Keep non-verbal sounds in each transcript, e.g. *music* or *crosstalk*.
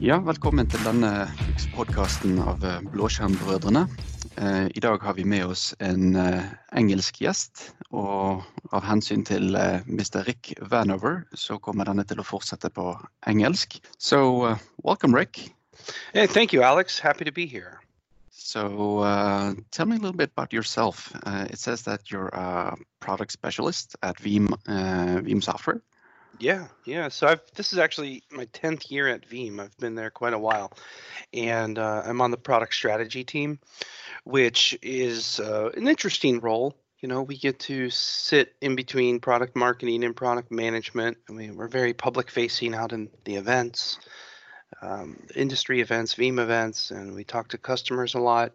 Ja, velkommen til denne podkasten av eh, Blåskjermbrødrene. Eh, I dag har vi med oss en eh, engelsk gjest, og av hensyn til Mr. Rick Vanover, så kommer denne til å fortsette på engelsk. So, uh, welcome, Rick. Hey, thank you, Alex. Happy to be here. So, uh, tell me a little bit about yourself. Uh, it says that you're a product specialist at Veeam, Veeam Software. Yeah, yeah. So I've this is actually my tenth year at Veeam. I've been there quite a while, and uh, I'm on the product strategy team, which is uh, an interesting role. You know, we get to sit in between product marketing and product management. I mean, we're very public facing out in the events, um, industry events, Veeam events, and we talk to customers a lot.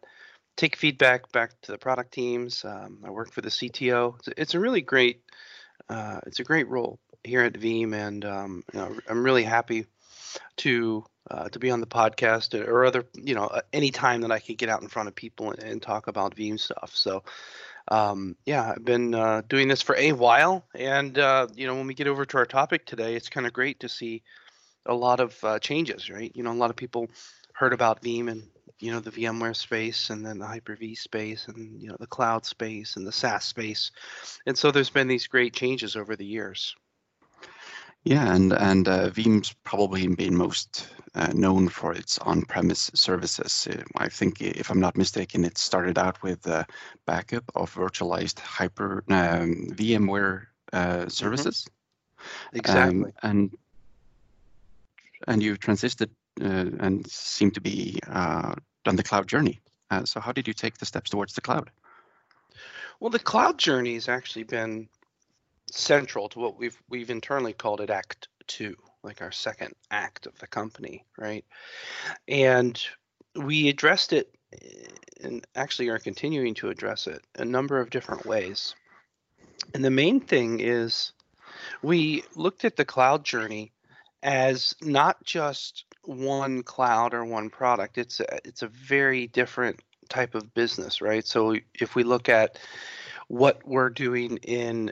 Take feedback back to the product teams. Um, I work for the CTO. It's, a really great, uh, it's a great role here at Veeam, and um, you know, I'm really happy to uh, to be on the podcast or other, you know, any time that I could get out in front of people and, and talk about Veeam stuff. So, um, yeah, I've been uh, doing this for a while, and uh, you know, when we get over to our topic today, it's kind of great to see a lot of uh, changes, right? You know, a lot of people heard about Veeam and you know the VMware space and then the Hyper-V space and you know the cloud space and the SaaS space, and so there's been these great changes over the years. Yeah, and and uh, Veeam's probably been most uh, known for its on-premise services. Uh, I think, if I'm not mistaken, it started out with a backup of virtualized hyper um, VMware uh, mm-hmm. services. Mm-hmm. Exactly. Um, and and you transited uh, and seem to be uh, done the cloud journey. so, how did you take the steps towards the cloud? Well, the cloud journey has actually been central to what we've we've internally called it Act Two, like our second act of the company, right? And we addressed it, and actually are continuing to address it a number of different ways. And the main thing is we looked at the cloud journey as not just one cloud or one product. It's a, it's a very different type of business, right? So if we look at what we're doing in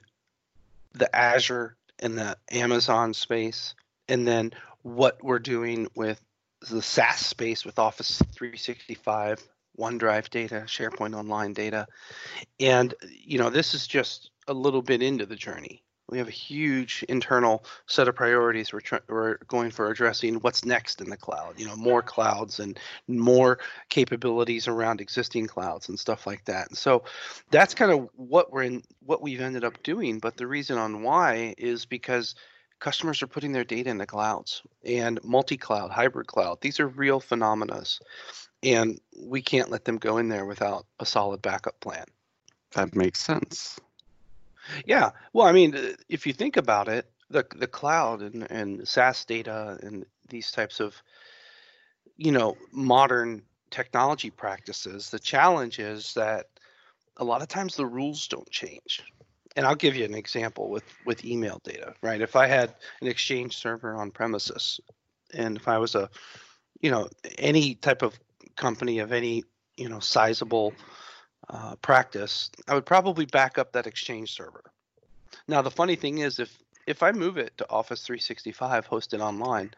the Azure and the Amazon space, and then what we're doing with the SaaS space with Office 365, OneDrive data, SharePoint Online data. And, you know, this is just a little bit into the journey we have a huge internal set of priorities we're, try- we're going for addressing what's next in the cloud you know more clouds and more capabilities around existing clouds and stuff like that. And so that's kind of what we're in what we've ended up doing but the reason on why is because customers are putting their data in the clouds and multi-cloud hybrid cloud these are real phenomena and we can't let them go in there without a solid backup plan. That makes sense yeah. Well, I mean, if you think about it, the the cloud and, and SaaS data and these types of, you know, modern technology practices, the challenge is that a lot of times the rules don't change. And I'll give you an example with with email data, right? If I had an Exchange server on premises, and if I was a, you know, any type of company of any, you know, sizable uh, practice, I would probably back up that Exchange server. Now, the funny thing is, if if I move it to Office 365 hosted online,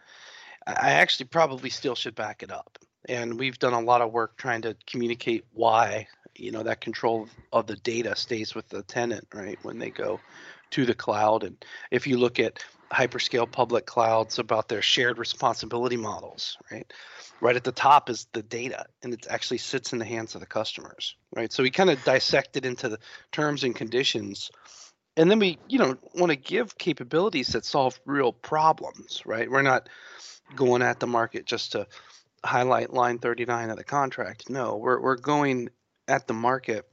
I actually probably still should back it up. And we've done a lot of work trying to communicate why, you know, that control of the data stays with the tenant, right, when they go to the cloud. And if you look at hyperscale public clouds about their shared responsibility models, right? right at the top is the data and it actually sits in the hands of the customers right? So we kind of dissect it into the terms and conditions and then we you know want to give capabilities that solve real problems right? We're not going at the market just to highlight line 39 of the contract. No we're, we're going at the market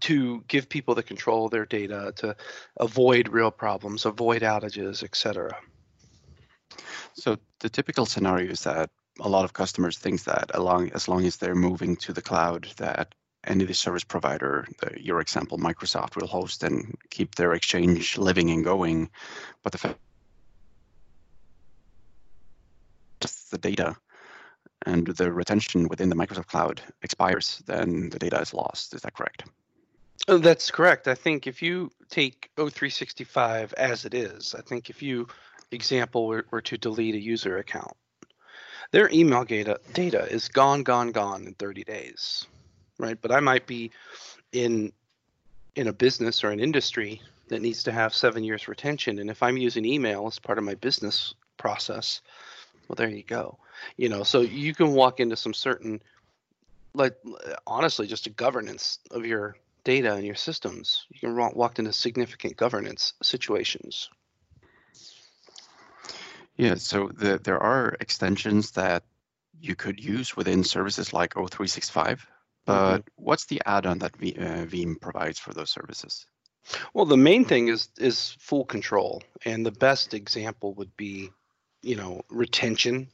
to give people the control of their data to avoid real problems avoid outages etc so the typical scenario is that a lot of customers think that along, as long as they're moving to the cloud, that any of the service provider, the, your example, Microsoft, will host and keep their exchange living and going. But the fact just the data and the retention within the Microsoft cloud expires, then the data is lost. Is that correct? Oh, that's correct. I think if you take O365 as it is, I think if you example were, were to delete a user account, their email data data is gone, gone, gone in 30 days, right? But I might be in in a business or an industry that needs to have seven years retention, and if I'm using email as part of my business process, well, there you go. You know, so you can walk into some certain, like honestly, just a governance of your data and your systems. You can walk into significant governance situations. Yeah, so the, there are extensions that you could use within services like O365, but mm-hmm. what's the add-on that v, uh, Veeam provides for those services? Well, the main thing is is full control, and the best example would be, you know, retention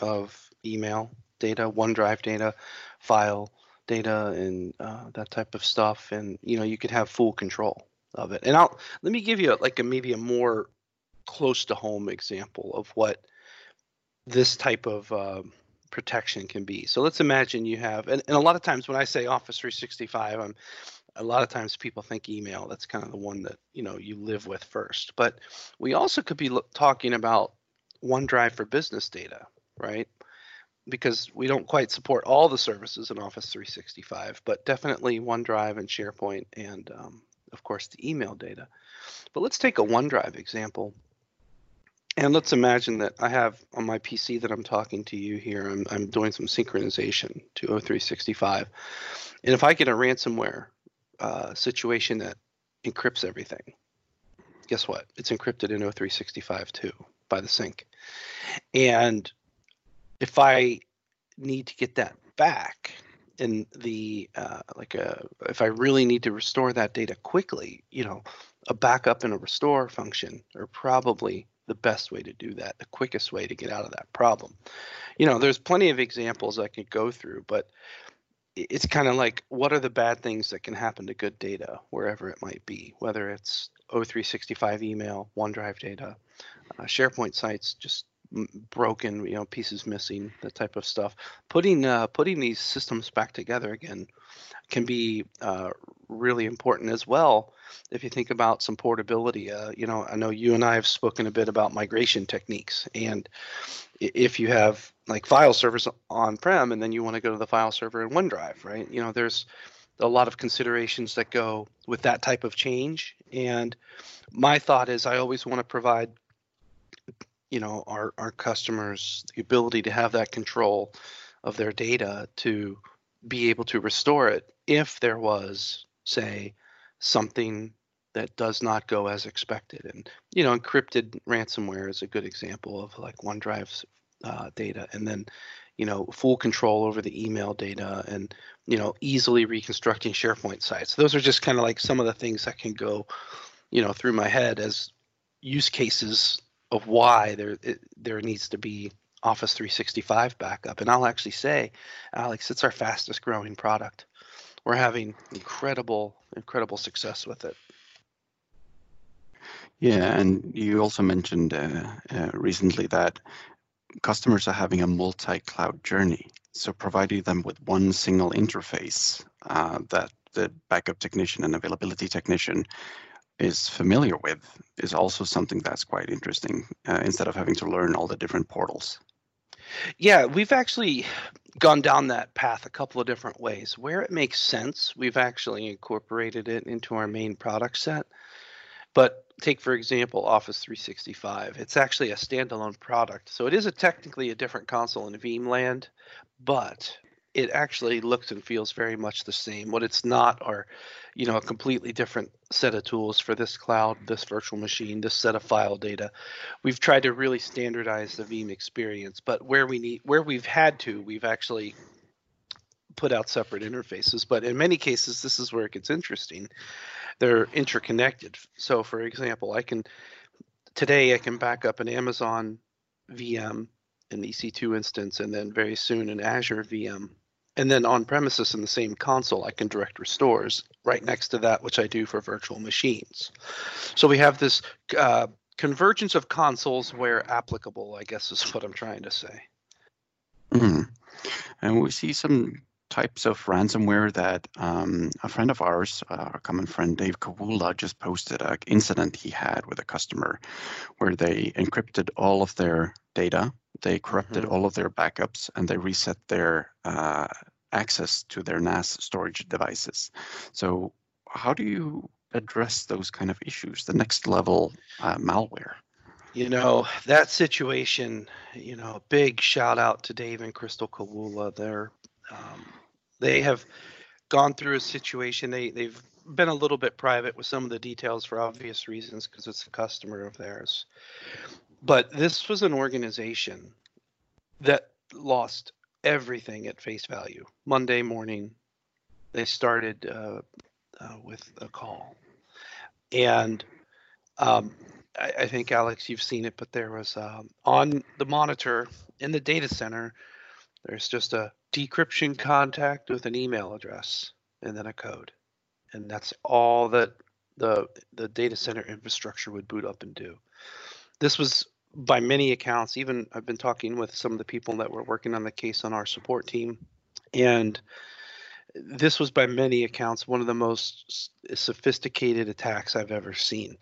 of email data, OneDrive data, file data, and uh, that type of stuff. And you know, you could have full control of it. And I'll let me give you like a maybe a more close to home example of what this type of uh, protection can be. So let's imagine you have, and, and a lot of times when I say Office 365, I'm a lot of times people think email. That's kind of the one that you know you live with first. But we also could be talking about OneDrive for business data, right? Because we don't quite support all the services in Office 365, but definitely OneDrive and SharePoint, and um, of course the email data. But let's take a OneDrive example. And let's imagine that I have on my PC that I'm talking to you here, I'm, I'm doing some synchronization to O365. And if I get a ransomware uh, situation that encrypts everything, guess what? It's encrypted in O365 too by the sync. And if I need to get that back in the uh, like a, if I really need to restore that data quickly, you know, a backup and a restore function are probably the best way to do that, the quickest way to get out of that problem. You know, there's plenty of examples I could go through, but it's kind of like what are the bad things that can happen to good data wherever it might be, whether it's O365 email, OneDrive data, uh, SharePoint sites just broken, you know, pieces missing, that type of stuff. Putting uh, putting these systems back together again can be uh, really important as well. If you think about some portability, uh, you know, I know you and I have spoken a bit about migration techniques, and if you have like file servers on-prem and then you want to go to the file server in OneDrive, right? You know, there's a lot of considerations that go with that type of change. And my thought is, I always want to provide, you know, our our customers the ability to have that control of their data to be able to restore it if there was, say, something that does not go as expected. And you know, encrypted ransomware is a good example of like OneDrive's uh, data, and then you know, full control over the email data, and you know, easily reconstructing SharePoint sites. Those are just kind of like some of the things that can go, you know, through my head as use cases of why there it, there needs to be Office 365 backup. And I'll actually say, Alex, it's our fastest growing product. We're having incredible, incredible success with it. Yeah, and you also mentioned uh, uh, recently that customers are having a multi-cloud journey. So providing them with one single interface uh, that the backup technician and availability technician is familiar with is also something that's quite interesting uh, instead of having to learn all the different portals. Yeah, we've actually gone down that path a couple of different ways. Where it makes sense, we've actually incorporated it into our main product set. But take, for example, Office 365. It's actually a standalone product. So it is a technically a different console in Veeam land, but it actually looks and feels very much the same. What it's not are, you know, a completely different set of tools for this cloud, this virtual machine, this set of file data. We've tried to really standardize the Veeam experience, but where we need, where we've had to, we've actually put out separate interfaces. But in many cases, this is where it gets interesting. They're interconnected. So, for example, I can today I can back up an Amazon VM, an EC2 instance, and then very soon an Azure VM and then on premises in the same console, I can direct restores right next to that, which I do for virtual machines. So we have this uh, convergence of consoles where applicable, I guess is *laughs* what I'm trying to say. Mm. And we see some types of ransomware that um, a friend of ours, uh, a common friend, Dave Kawula, just posted an incident he had with a customer where they encrypted all of their data They corrupted Mhm. all of their backups and they reset their uh, access to their NAS storage devices. So, how do you address those kind of issues? The next level uh, malware. You know, that situation, you know, big shout out to Dave and Crystal Kawula. They're, um, they have gone through a situation. They, they've been a little bit private with some of the details for obvious reasons because it's a customer of theirs. But this was an organization that lost everything at face value. Monday morning, they started uh, uh, with a call. And um, I, I think, Alex, you've seen it, but there was um, on the monitor in the data center, there's just a decryption contact with an email address and then a code. And that's all that the the data center infrastructure would boot up and do. This was by many accounts, even I've been talking with some of the people that were working on the case on our support team, and this was by many accounts one of the most sophisticated attacks I've ever seen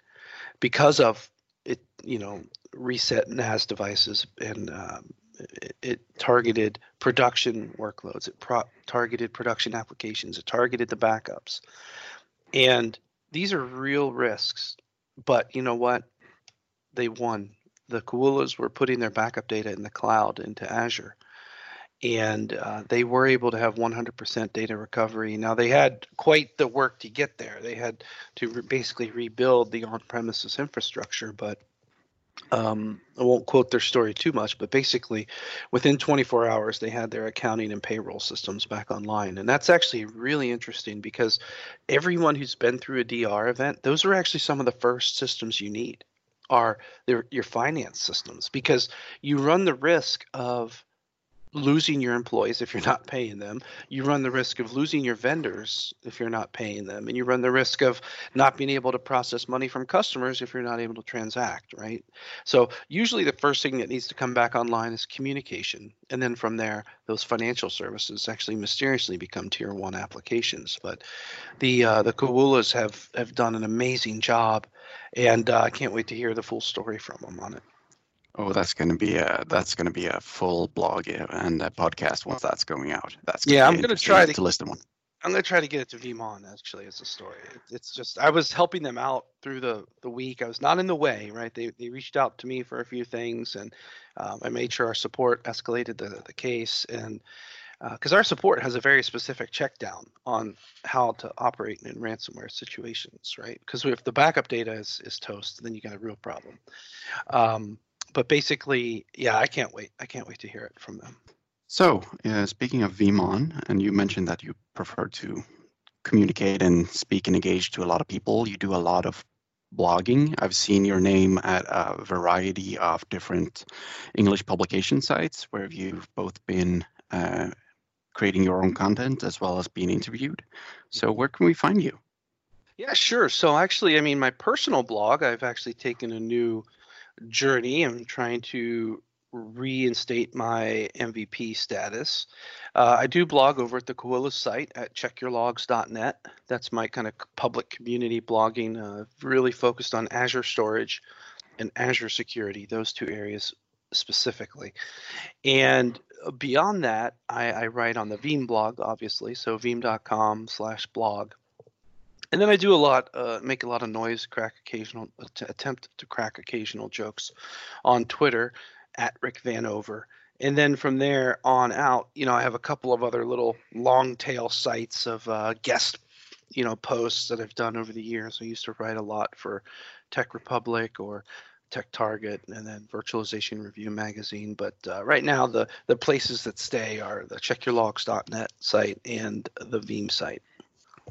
because of it, you know, reset NAS devices and um, it, targeted production workloads, it pro- targeted production applications, it targeted the backups. And these are real risks, but you know what? They won. The Kawulas were putting their backup data in the cloud into Azure and uh, they were able to have 100% data recovery. Now they had quite the work to get there. They had to re- basically rebuild the on-premises infrastructure, but um, I won't quote their story too much. But basically, within 24 hours, they had their accounting and payroll systems back online, and that's actually really interesting because everyone who's been through a DR event, those are actually some of the first systems you need are their, your finance systems because you run the risk of losing your employees if you're not paying them. You run the risk of losing your vendors if you're not paying them. And you run the risk of not being able to process money from customers if you're not able to transact, right? So, usually the first thing that needs to come back online is communication. And then from there, those financial services actually mysteriously become tier one applications. But the uh, the Kawulas have, have done an amazing job. And uh, I can't wait to hear the full story from them on it. Oh, that's going to be a that's going to be a full blog uh, and a podcast once that's going out. That's Yeah, I'm gonna try to- to listen one. I'm gonna try to get it to VeeamON actually as a story. It, it's just I was helping them out through the the week. I was not in the way, right? They they reached out to me for a few things, and um, I made sure our support escalated the the case, and because our support has a very specific check down on how to operate in ransomware situations, right? Because if the backup data is is toast, then you got a real problem. Um, but basically, yeah, I can't wait. I can't wait to hear it from them. So, uh, speaking of VeeamON, and you mentioned that you prefer to communicate and speak and engage to a lot of people. You do a lot of blogging. I've seen your name at a variety of different English publication sites where you've both been uh, creating your own content as well as being interviewed. So, where can we find you? Yeah, sure. So actually, I mean, my personal blog, I've actually taken a new journey. I'm trying to reinstate my MVP status. Uh, I do blog over at the Kawula site at checkyourlogs.net. That's my kind of public community blogging, uh, really focused on Azure storage and Azure security, those two areas specifically. And beyond that, I, I write on the Veeam blog, obviously, so veeam.com slash blog. And then I do a lot, uh, make a lot of noise, crack occasional, att- attempt to crack occasional jokes on Twitter at Rick Vanover. And then from there on out, you know, I have a couple of other little long tail sites of uh, guest, you know, posts that I've done over the years. I used to write a lot for Tech Republic or Tech Target, and then Virtualization Review magazine. But uh, right now, the the places that stay are the CheckYourLogs.net site and the Veeam site.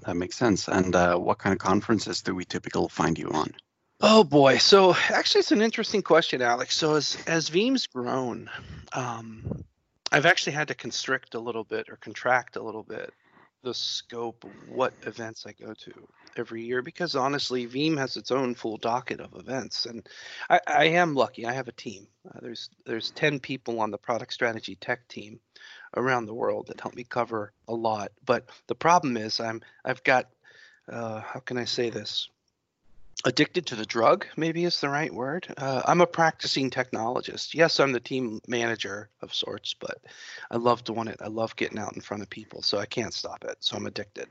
That makes sense. And uh, what kind of conferences do we typically find you on? Oh boy. So actually, it's an interesting question, Alex. So as as Veeam's grown, um, I've actually had to constrict a little bit or contract a little bit the scope of what events I go to every year because honestly, Veeam has its own full docket of events, and I, I am lucky. I have a team. Uh, there's there's ten people on the product strategy tech team around the world that help me cover a lot. But the problem is I'm I've got uh, how can I say this? Addicted to the drug maybe is the right word. Uh, i'm a practicing technologist. Yes i'm the team manager of sorts but i love doing it. I love getting out in front of people so i can't stop it so i'm addicted.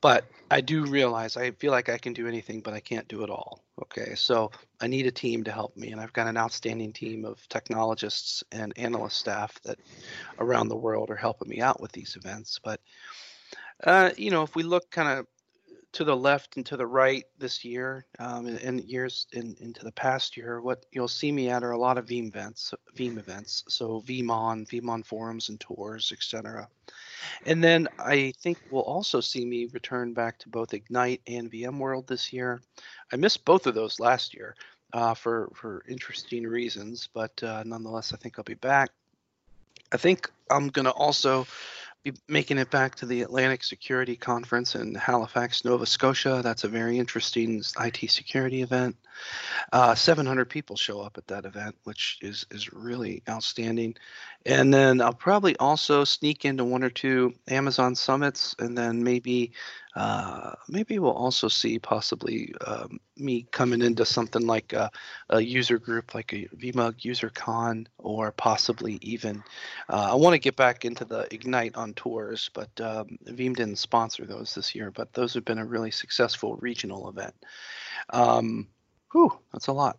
But i do realize i feel like i can do anything but i can't do it all okay? So i need a team to help me and i've got an outstanding team of technologists and analyst staff that around the world are helping me out with these events. But uh, you know if we look kind of to the left and to the right this year um, and, years in, into the past year, what you'll see me at are a lot of Veeam events, Veeam events. So VeeamON, VeeamON forums and tours, etc. And then I think we'll also see me return back to both Ignite and VMworld this year. I missed both of those last year uh, for for interesting reasons, but uh, nonetheless, I think I'll be back. I think I'm gonna also be making it back to the Atlantic Security Conference in Halifax, Nova Scotia. That's a very interesting IT security event. Uh, 700 people show up at that event, which is is really outstanding. And then I'll probably also sneak into one or two Amazon summits, and then maybe uh, maybe we'll also see possibly um, me coming into something like a, a, user group like a VMUG UserCon or possibly even uh, I want to get back into the Ignite on tours, but um, Veeam didn't sponsor those this year, but those have been a really successful regional event. Um, whew, that's a lot.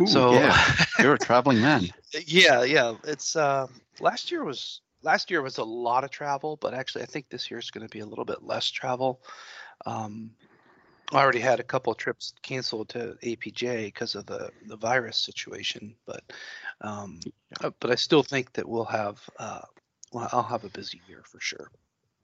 Ooh, so yeah. *laughs* you're a traveling man. Yeah, yeah. It's uh, last year was last year was a lot of travel, but actually I think this year is going to be a little bit less travel. Um, I already had a couple of trips canceled to APJ because of the the virus situation, but um, uh, but I still think that we'll have uh, well, I'll have a busy year for sure.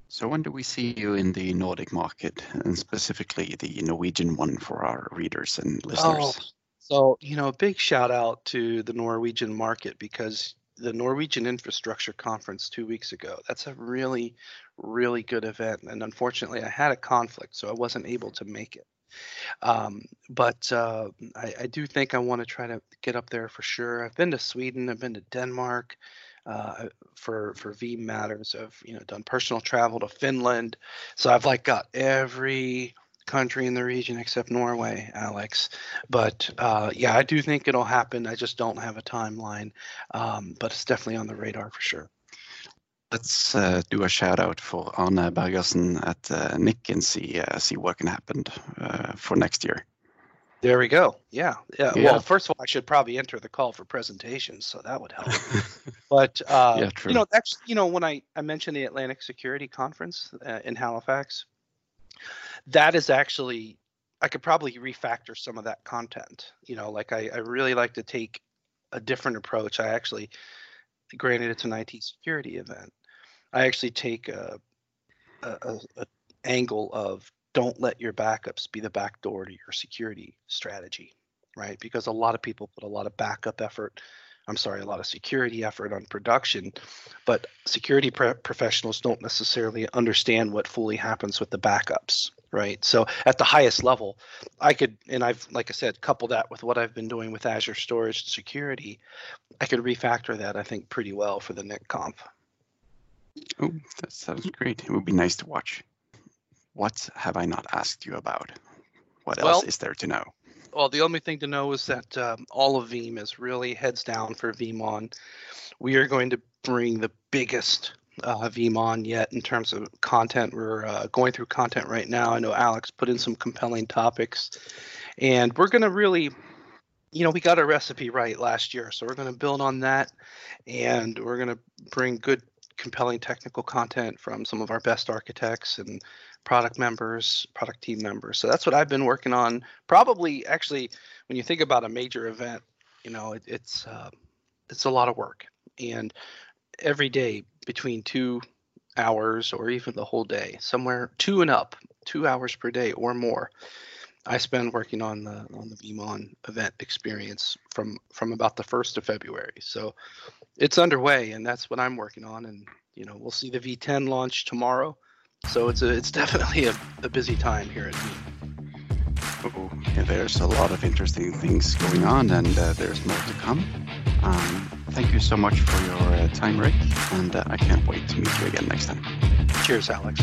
So when do we see you in the Nordic market, and specifically the Norwegian one for our readers and listeners? Oh, so you know, a big shout out to the Norwegian market because the Norwegian Infrastructure Conference two weeks ago. That's a really, really good event. And unfortunately, I had a conflict, so I wasn't able to make it. Um, but uh, I, I, do think I want to try to get up there for sure. I've been to Sweden, I've been to Denmark uh, for for V matters. I've you know done personal travel to Finland, so I've like got every country in the region except Norway, Alex. But uh, yeah, I do think it'll happen. I just don't have a timeline, um, but it's definitely on the radar for sure. Let's uh, do a shout out for Arne Bergersen at uh, NIC and see uh, see what can happen uh, for next year. There we go. Yeah, yeah, yeah. Well, first of all, I should probably enter the call for presentations, so that would help. *laughs* but uh, yeah, you know, that's you know, when I I mentioned the Atlantic Security Conference uh, in Halifax, that is actually I could probably refactor some of that content. You know, like I, I really like to take a different approach. I actually, granted, it's an IT security event. I actually take a, a, a, a angle of don't let your backups be the back door to your security strategy, right? Because a lot of people put a lot of backup effort I'm sorry, a lot of security effort on production, but security professionals don't necessarily understand what fully happens with the backups, right? So at the highest level, I could, and I've, like I said, couple that with what I've been doing with Azure Storage and security, I could refactor that, I think, pretty well for the NIC Conf. Oh, that sounds great. It would be nice to watch. What have I not asked you about? What else well, is there to know? Well, the only thing to know is that um, all of Veeam is really heads down for VeeamON. We are going to bring the biggest uh, VeeamON yet in terms of content. We're uh, going through content right now. I know Alex put in some compelling topics, and we're going to really, you know, we got our recipe right last year, so we're going to build on that, and we're going to bring good, compelling technical content from some of our best architects and product members, product team members. So that's what I've been working on. Probably, actually, when you think about a major event, you know, it, it's uh, it's a lot of work, and every day between two hours or even the whole day, somewhere two and up, two hours per day or more. I spend working on the on the VeeamON event experience from from about the first of February. So it's underway, and that's what I'm working on. And you know, we'll see the V10 launch tomorrow. So it's a, it's *laughs* definitely a, a busy time here at me. Oh, yeah, there's a lot of interesting things going on, and uh, there's more to come. Um, thank you so much for your uh, time, Rick, and uh, I can't wait to meet you again next time. Cheers, Alex.